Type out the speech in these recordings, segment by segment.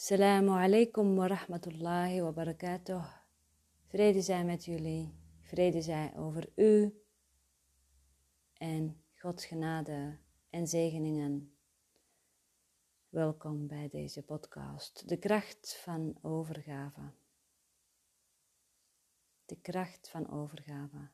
Assalamu alaikum wa rahmatullahi wa barakatuh. Vrede zij met jullie, vrede zij over u en Gods genade en zegeningen. Welkom bij deze podcast. De kracht van overgave. De kracht van overgave.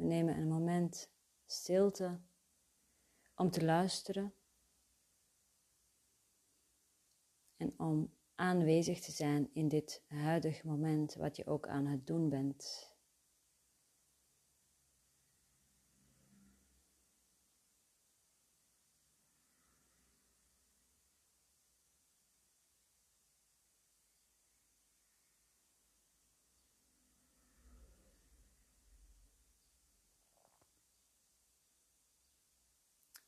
We nemen een moment stilte om te luisteren en om aanwezig te zijn in dit huidige moment, wat je ook aan het doen bent.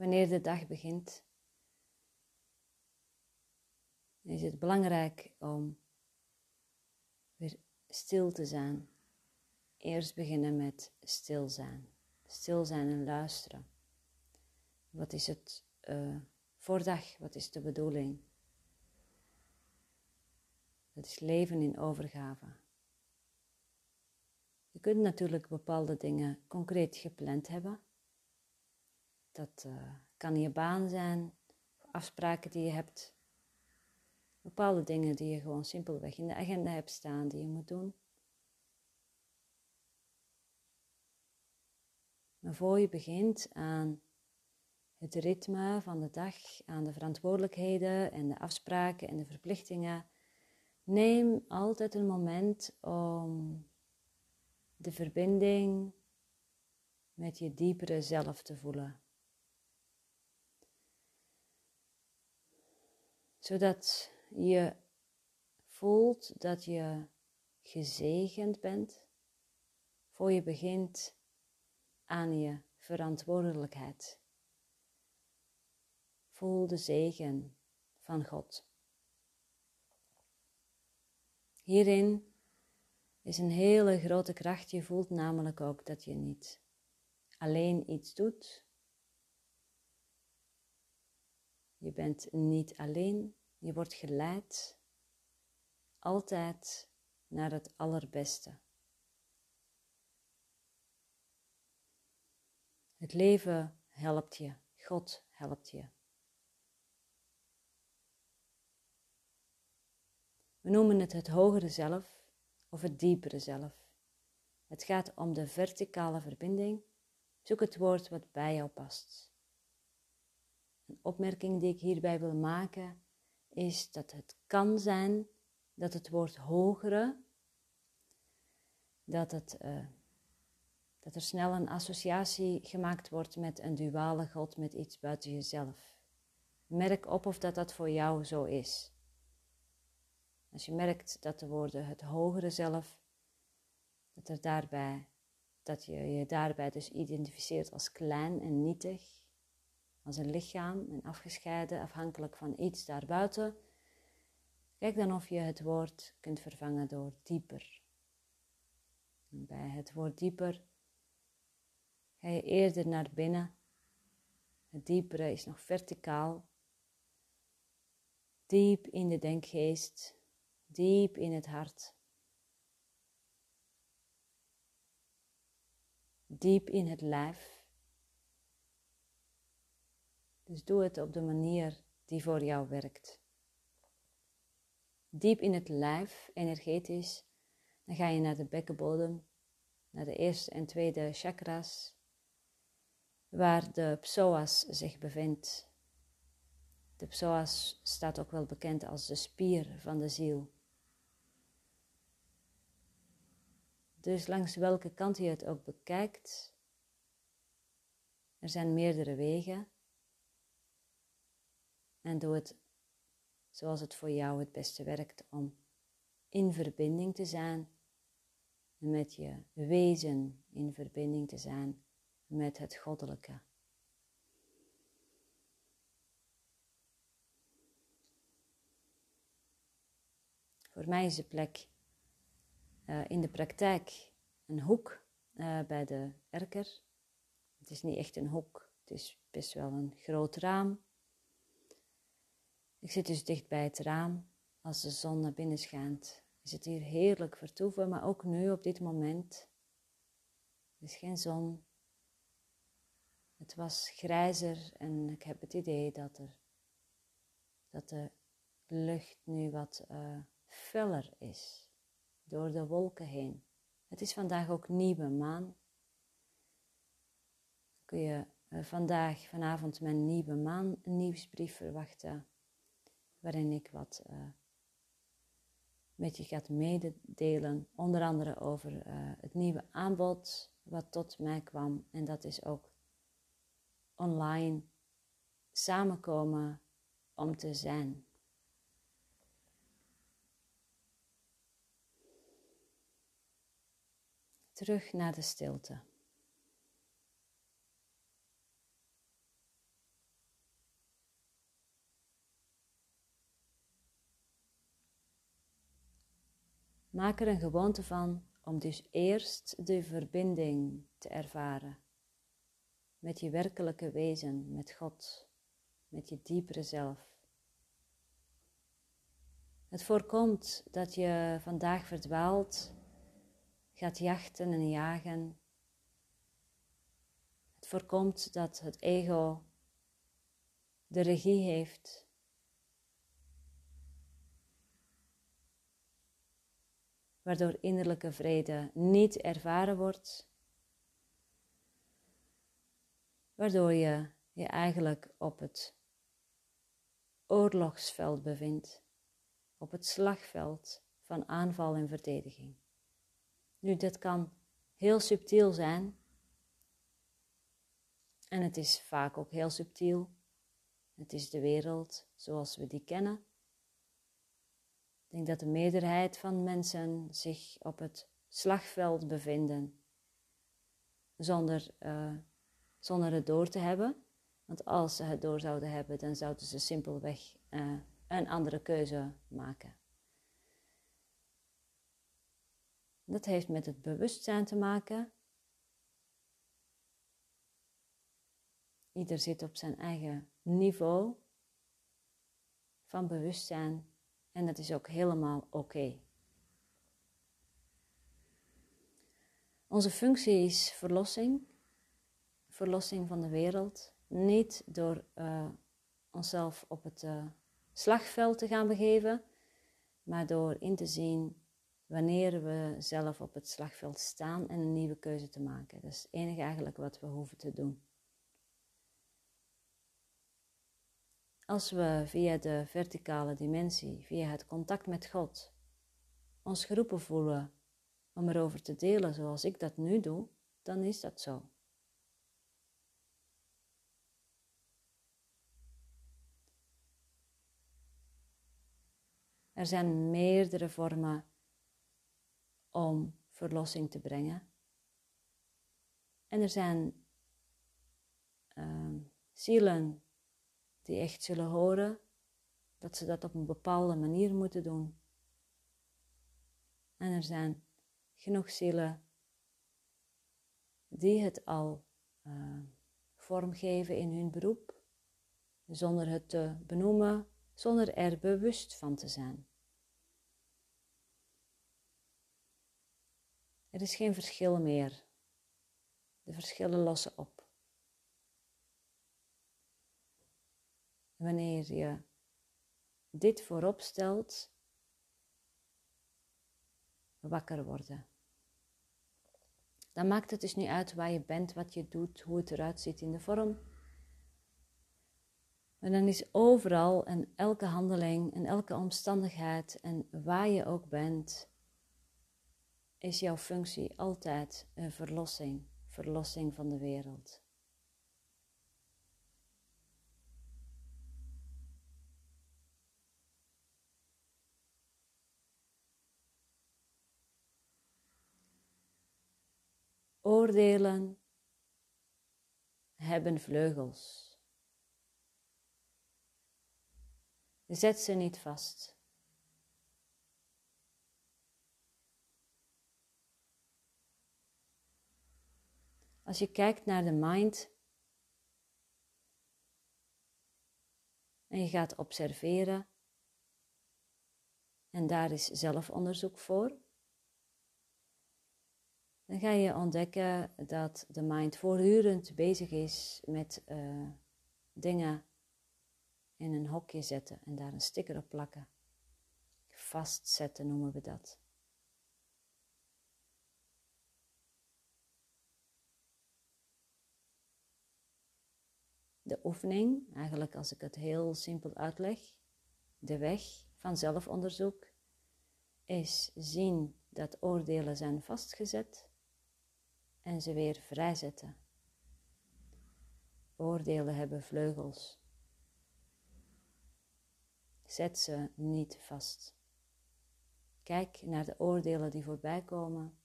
Wanneer de dag begint, is het belangrijk om weer stil te zijn. Eerst beginnen met stil zijn. Stil zijn en luisteren. Wat is het uh, voordag? Wat is de bedoeling? Dat is leven in overgave. Je kunt natuurlijk bepaalde dingen concreet gepland hebben. Dat uh, kan je baan zijn, afspraken die je hebt, bepaalde dingen die je gewoon simpelweg in de agenda hebt staan die je moet doen. Maar voor je begint aan het ritme van de dag, aan de verantwoordelijkheden en de afspraken en de verplichtingen, neem altijd een moment om de verbinding met je diepere zelf te voelen. Zodat je voelt dat je gezegend bent voor je begint aan je verantwoordelijkheid. Voel de zegen van God. Hierin is een hele grote kracht. Je voelt namelijk ook dat je niet alleen iets doet. Je bent niet alleen. Je wordt geleid altijd naar het allerbeste. Het leven helpt je, God helpt je. We noemen het het hogere zelf of het diepere zelf. Het gaat om de verticale verbinding. Zoek het woord wat bij jou past. Een opmerking die ik hierbij wil maken is dat het kan zijn dat het woord hogere, dat, het, uh, dat er snel een associatie gemaakt wordt met een duale God, met iets buiten jezelf. Merk op of dat dat voor jou zo is. Als je merkt dat de woorden het hogere zelf, dat, er daarbij, dat je je daarbij dus identificeert als klein en nietig, als een lichaam en afgescheiden, afhankelijk van iets daarbuiten. Kijk dan of je het woord kunt vervangen door dieper. Bij het woord dieper ga je eerder naar binnen. Het diepere is nog verticaal. Diep in de denkgeest, diep in het hart. Diep in het lijf. Dus doe het op de manier die voor jou werkt. Diep in het lijf, energetisch, dan ga je naar de bekkenbodem, naar de eerste en tweede chakras, waar de psoas zich bevindt. De psoas staat ook wel bekend als de spier van de ziel. Dus langs welke kant je het ook bekijkt, er zijn meerdere wegen. En doe het zoals het voor jou het beste werkt om in verbinding te zijn met je wezen, in verbinding te zijn met het goddelijke. Voor mij is de plek uh, in de praktijk een hoek uh, bij de erker. Het is niet echt een hoek, het is best wel een groot raam. Ik zit dus dicht bij het raam. Als de zon naar binnen schijnt, is het hier heerlijk vertoeven, maar ook nu op dit moment. Er is geen zon. Het was grijzer en ik heb het idee dat, er, dat de lucht nu wat uh, feller is door de wolken heen. Het is vandaag ook nieuwe maan. Kun je uh, vandaag, vanavond, mijn nieuwe maan nieuwsbrief verwachten, waarin ik wat uh, met je gaat mededelen, onder andere over uh, het nieuwe aanbod wat tot mij kwam. En dat is ook online samenkomen om te zijn. Terug naar de stilte. Maak er een gewoonte van om dus eerst de verbinding te ervaren met je werkelijke wezen, met God, met je diepere zelf. Het voorkomt dat je vandaag verdwaalt, gaat jachten en jagen. Het voorkomt dat het ego de regie heeft. Waardoor innerlijke vrede niet ervaren wordt waardoor je je eigenlijk op het oorlogsveld bevindt, op het slagveld van aanval en verdediging. Nu, dat kan heel subtiel zijn en het is vaak ook heel subtiel. Het is de wereld zoals we die kennen. Ik denk dat de meerderheid van mensen zich op het slagveld bevinden zonder uh, zonder het door te hebben. Want als ze het door zouden hebben, dan zouden ze simpelweg uh, een andere keuze maken. Dat heeft met het bewustzijn te maken. Ieder zit op zijn eigen niveau van bewustzijn en dat is ook helemaal oké. Onze functie is verlossing verlossing van de wereld. Niet door uh, onszelf op het uh, slagveld te gaan begeven, maar door in te zien wanneer we zelf op het slagveld staan en een nieuwe keuze te maken. Dat is het enige eigenlijk wat we hoeven te doen. Als we via de verticale dimensie, via het contact met God, ons geroepen voelen om erover te delen zoals ik dat nu doe, dan is dat zo. Er zijn meerdere vormen om verlossing te brengen. En er zijn uh, zielen die echt zullen horen dat ze dat op een bepaalde manier moeten doen. En er zijn genoeg zielen die het al uh, vormgeven in hun beroep, zonder het te benoemen, zonder er bewust van te zijn. Er is geen verschil meer. De verschillen lossen op. Wanneer je dit voorop stelt, wakker worden. Dan maakt het dus niet uit waar je bent, wat je doet, hoe het eruit ziet in de vorm. Maar dan is overal en elke handeling en elke omstandigheid en waar je ook bent, is jouw functie altijd een verlossing, verlossing van de wereld. oordelen hebben vleugels. Zet ze niet vast. Als je kijkt naar de mind en je gaat observeren, en daar is zelfonderzoek voor dan ga je ontdekken dat de mind voortdurend bezig is met uh, dingen in een hokje zetten en daar een sticker op plakken. Vastzetten noemen we dat. De oefening, eigenlijk als ik het heel simpel uitleg, de weg van zelfonderzoek, is zien dat oordelen zijn vastgezet en ze weer vrijzetten. Oordelen hebben vleugels. Zet ze niet vast. Kijk naar de oordelen die voorbij komen.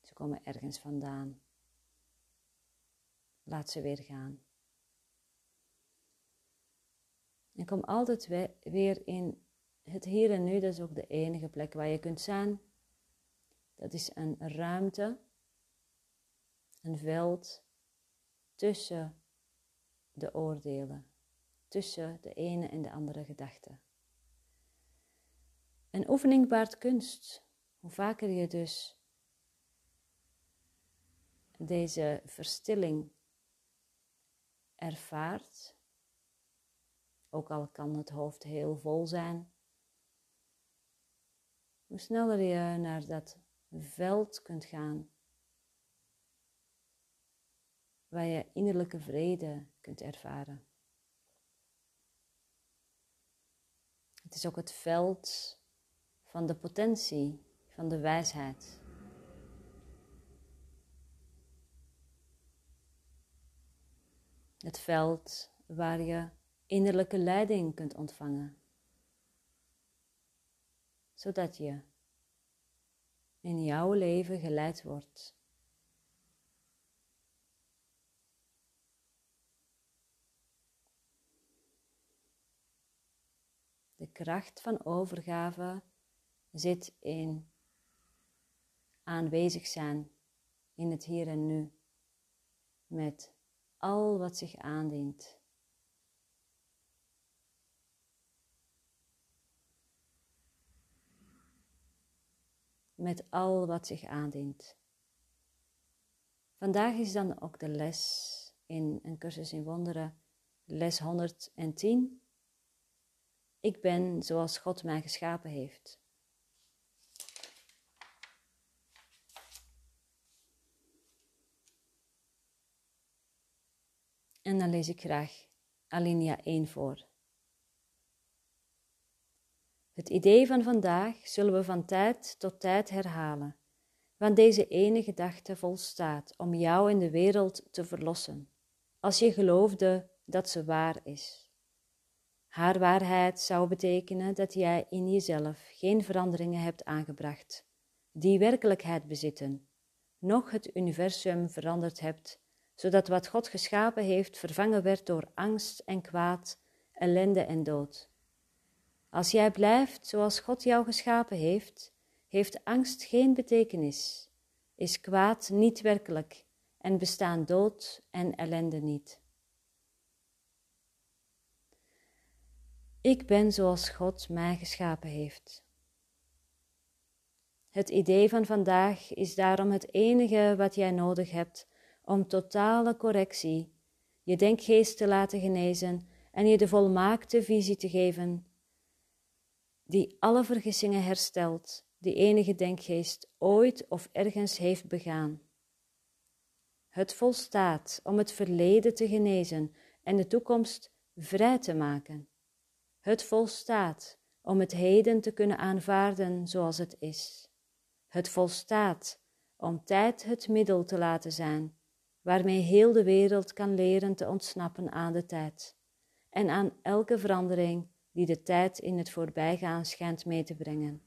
Ze komen ergens vandaan. Laat ze weer gaan. En kom altijd weer in het hier en nu. Dat is ook de enige plek waar je kunt zijn. Dat is een ruimte, een veld tussen de oordelen, tussen de ene en de andere gedachte. Een oefening baart kunst. Hoe vaker je dus deze verstilling ervaart, ook al kan het hoofd heel vol zijn, hoe sneller je naar dat veld kunt gaan, waar je innerlijke vrede kunt ervaren. Het is ook het veld van de potentie, van de wijsheid. Het veld waar je innerlijke leiding kunt ontvangen, zodat je in jouw leven geleid wordt. De kracht van overgave zit in aanwezig zijn in het hier en nu met al wat zich aandient. Met al wat zich aandient. Vandaag is dan ook de les in een cursus in wonderen, les 110. Ik ben zoals God mij geschapen heeft. En dan lees ik graag alinea 1 voor. Het idee van vandaag zullen we van tijd tot tijd herhalen, want deze ene gedachte volstaat om jou in de wereld te verlossen, als je geloofde dat ze waar is. Haar waarheid zou betekenen dat jij in jezelf geen veranderingen hebt aangebracht, die werkelijkheid bezitten, noch het universum veranderd hebt zodat wat God geschapen heeft vervangen werd door angst en kwaad, ellende en dood. Als jij blijft zoals God jou geschapen heeft, heeft angst geen betekenis, is kwaad niet werkelijk en bestaan dood en ellende niet. Ik ben zoals God mij geschapen heeft. Het idee van vandaag is daarom het enige wat jij nodig hebt om totale correctie, je denkgeest te laten genezen en je de volmaakte visie te geven, die alle vergissingen herstelt die enige denkgeest ooit of ergens heeft begaan. Het volstaat om het verleden te genezen en de toekomst vrij te maken. Het volstaat om het heden te kunnen aanvaarden zoals het is. Het volstaat om tijd het middel te laten zijn waarmee heel de wereld kan leren te ontsnappen aan de tijd en aan elke verandering die de tijd in het voorbijgaan schijnt mee te brengen.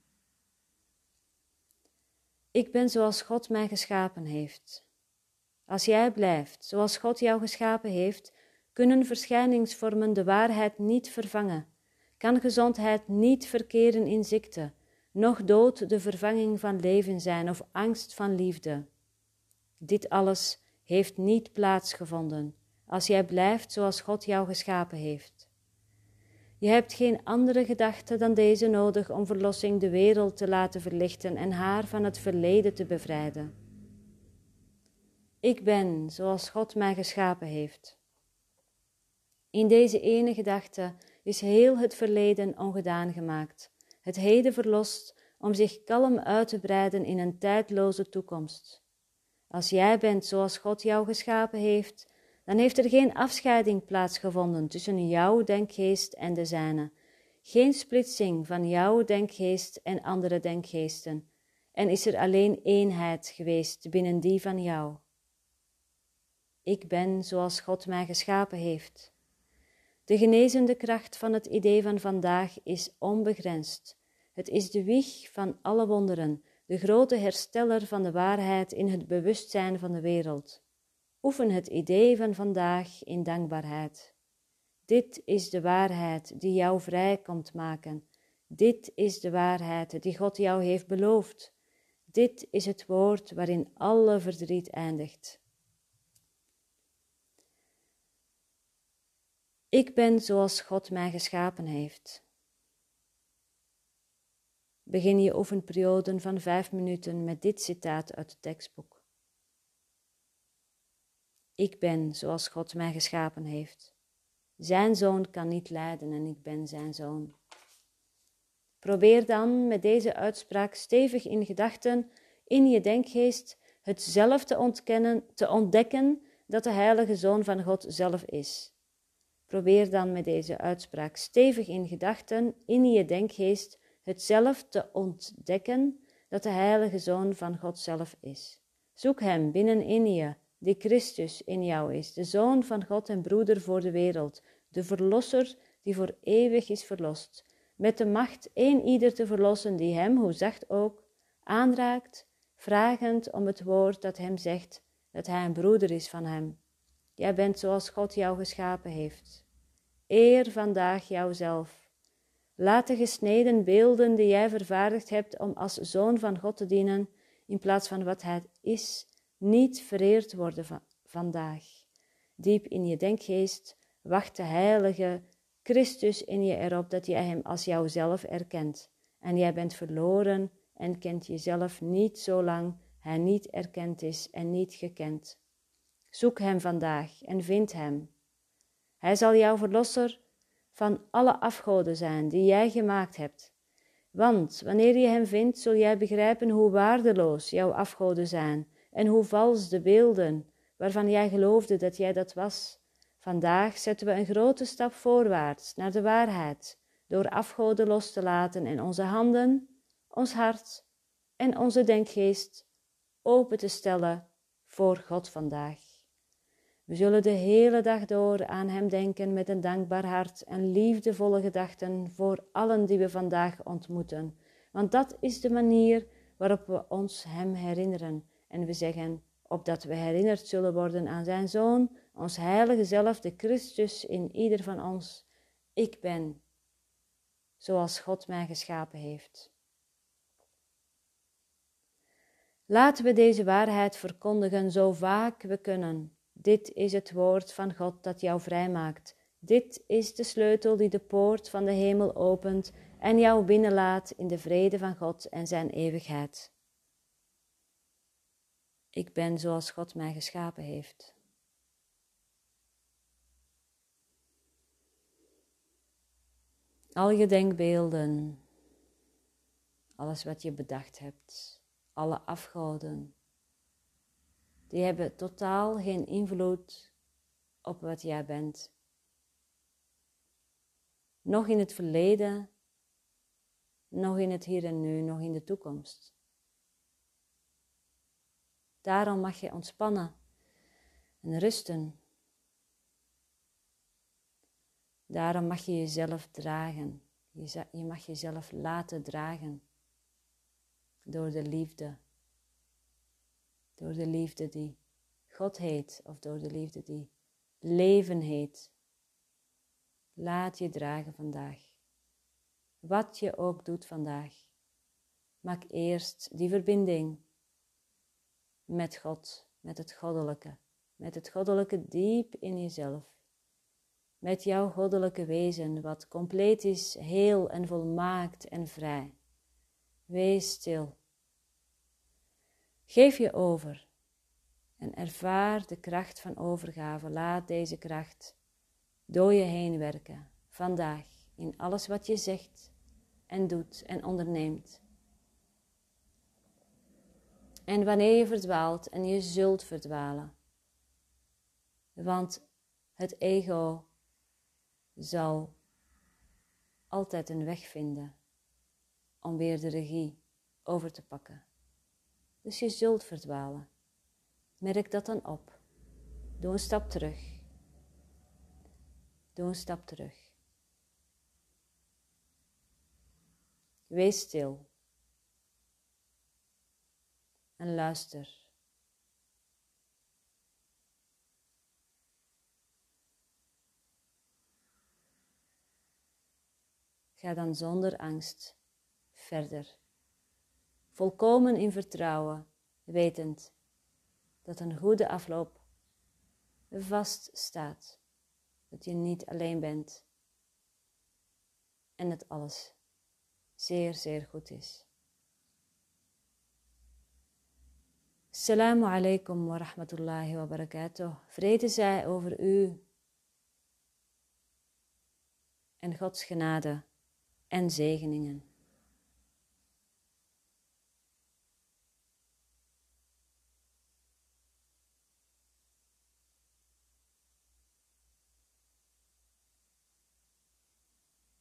Ik ben zoals God mij geschapen heeft. Als jij blijft zoals God jou geschapen heeft, kunnen verschijningsvormen de waarheid niet vervangen, kan gezondheid niet verkeren in ziekte, noch dood de vervanging van leven zijn of angst van liefde. Dit alles heeft niet plaatsgevonden als jij blijft zoals God jou geschapen heeft. Je hebt geen andere gedachte dan deze nodig om verlossing de wereld te laten verlichten en haar van het verleden te bevrijden. Ik ben zoals God mij geschapen heeft. In deze ene gedachte is heel het verleden ongedaan gemaakt, het heden verlost om zich kalm uit te breiden in een tijdloze toekomst. Als jij bent zoals God jou geschapen heeft, dan heeft er geen afscheiding plaatsgevonden tussen jouw denkgeest en de zijne, geen splitsing van jouw denkgeest en andere denkgeesten, en is er alleen eenheid geweest binnen die van jou. Ik ben zoals God mij geschapen heeft. De genezende kracht van het idee van vandaag is onbegrensd. Het is de wieg van alle wonderen, de grote hersteller van de waarheid in het bewustzijn van de wereld. Oefen het idee van vandaag in dankbaarheid. Dit is de waarheid die jou vrij komt maken. Dit is de waarheid die God jou heeft beloofd. Dit is het woord waarin alle verdriet eindigt. Ik ben zoals God mij geschapen heeft. Begin je oefenperioden van vijf minuten met dit citaat uit het tekstboek. Ik ben zoals God mij geschapen heeft. Zijn zoon kan niet lijden en ik ben zijn zoon. Probeer dan met deze uitspraak stevig in gedachten, in je denkgeest, het zelf te ontkennen, te ontdekken dat de Heilige Zoon van God zelf is. Probeer dan met deze uitspraak stevig in gedachten, in je denkgeest, het zelf te ontdekken dat de Heilige Zoon van God zelf is. Zoek Hem binnenin je die Christus in jou is, de Zoon van God en broeder voor de wereld, de Verlosser die voor eeuwig is verlost, met de macht één ieder te verlossen die hem, hoe zacht ook, aanraakt, vragend om het woord dat hem zegt dat hij een broeder is van hem. Jij bent zoals God jou geschapen heeft. Eer vandaag jouzelf. Laat de gesneden beelden die jij vervaardigd hebt om als zoon van God te dienen, in plaats van wat hij is, niet vereerd worden van vandaag. Diep in je denkgeest wacht de heilige Christus in je erop dat jij hem als jouzelf erkent. En jij bent verloren en kent jezelf niet zolang hij niet erkend is en niet gekend. Zoek hem vandaag en vind hem. Hij zal jouw verlosser van alle afgoden zijn die jij gemaakt hebt. Want wanneer je hem vindt, zul jij begrijpen hoe waardeloos jouw afgoden zijn en hoe vals de beelden waarvan jij geloofde dat jij dat was. Vandaag zetten we een grote stap voorwaarts naar de waarheid door afgoden los te laten en onze handen, ons hart en onze denkgeest open te stellen voor God vandaag. We zullen de hele dag door aan Hem denken met een dankbaar hart en liefdevolle gedachten voor allen die we vandaag ontmoeten, want dat is de manier waarop we ons Hem herinneren en we zeggen, opdat we herinnerd zullen worden aan zijn Zoon, ons heilige zelf, de Christus in ieder van ons. Ik ben, zoals God mij geschapen heeft. Laten we deze waarheid verkondigen zo vaak we kunnen. Dit is het woord van God dat jou vrijmaakt. Dit is de sleutel die de poort van de hemel opent en jou binnenlaat in de vrede van God en zijn eeuwigheid. Ik ben zoals God mij geschapen heeft. Al je denkbeelden, alles wat je bedacht hebt, alle afgoden, die hebben totaal geen invloed op wat jij bent. Nog in het verleden, nog in het hier en nu, nog in de toekomst. Daarom mag je ontspannen en rusten. Daarom mag je jezelf dragen. Je mag jezelf laten dragen door de liefde. Door de liefde die God heet of door de liefde die leven heet. Laat je dragen vandaag. Wat je ook doet vandaag. Maak eerst die verbinding met God, met het goddelijke, met het goddelijke diep in jezelf. Met jouw goddelijke wezen, wat compleet is, heel en volmaakt en vrij. Wees stil. Geef je over en ervaar de kracht van overgave. Laat deze kracht door je heen werken, vandaag, in alles wat je zegt en doet en onderneemt. En wanneer je verdwaalt, en je zult verdwalen, want het ego zal altijd een weg vinden om weer de regie over te pakken. Dus je zult verdwalen. Merk dat dan op. Doe een stap terug. Doe een stap terug. Wees stil. En luister. Ga dan zonder angst verder. Volkomen in vertrouwen, wetend dat een goede afloop vast staat. Dat je niet alleen bent en dat alles zeer, zeer goed is. Assalamu alaikum wa rahmatullahi wa barakatuh. Vrede zij over u en Gods genade en zegeningen.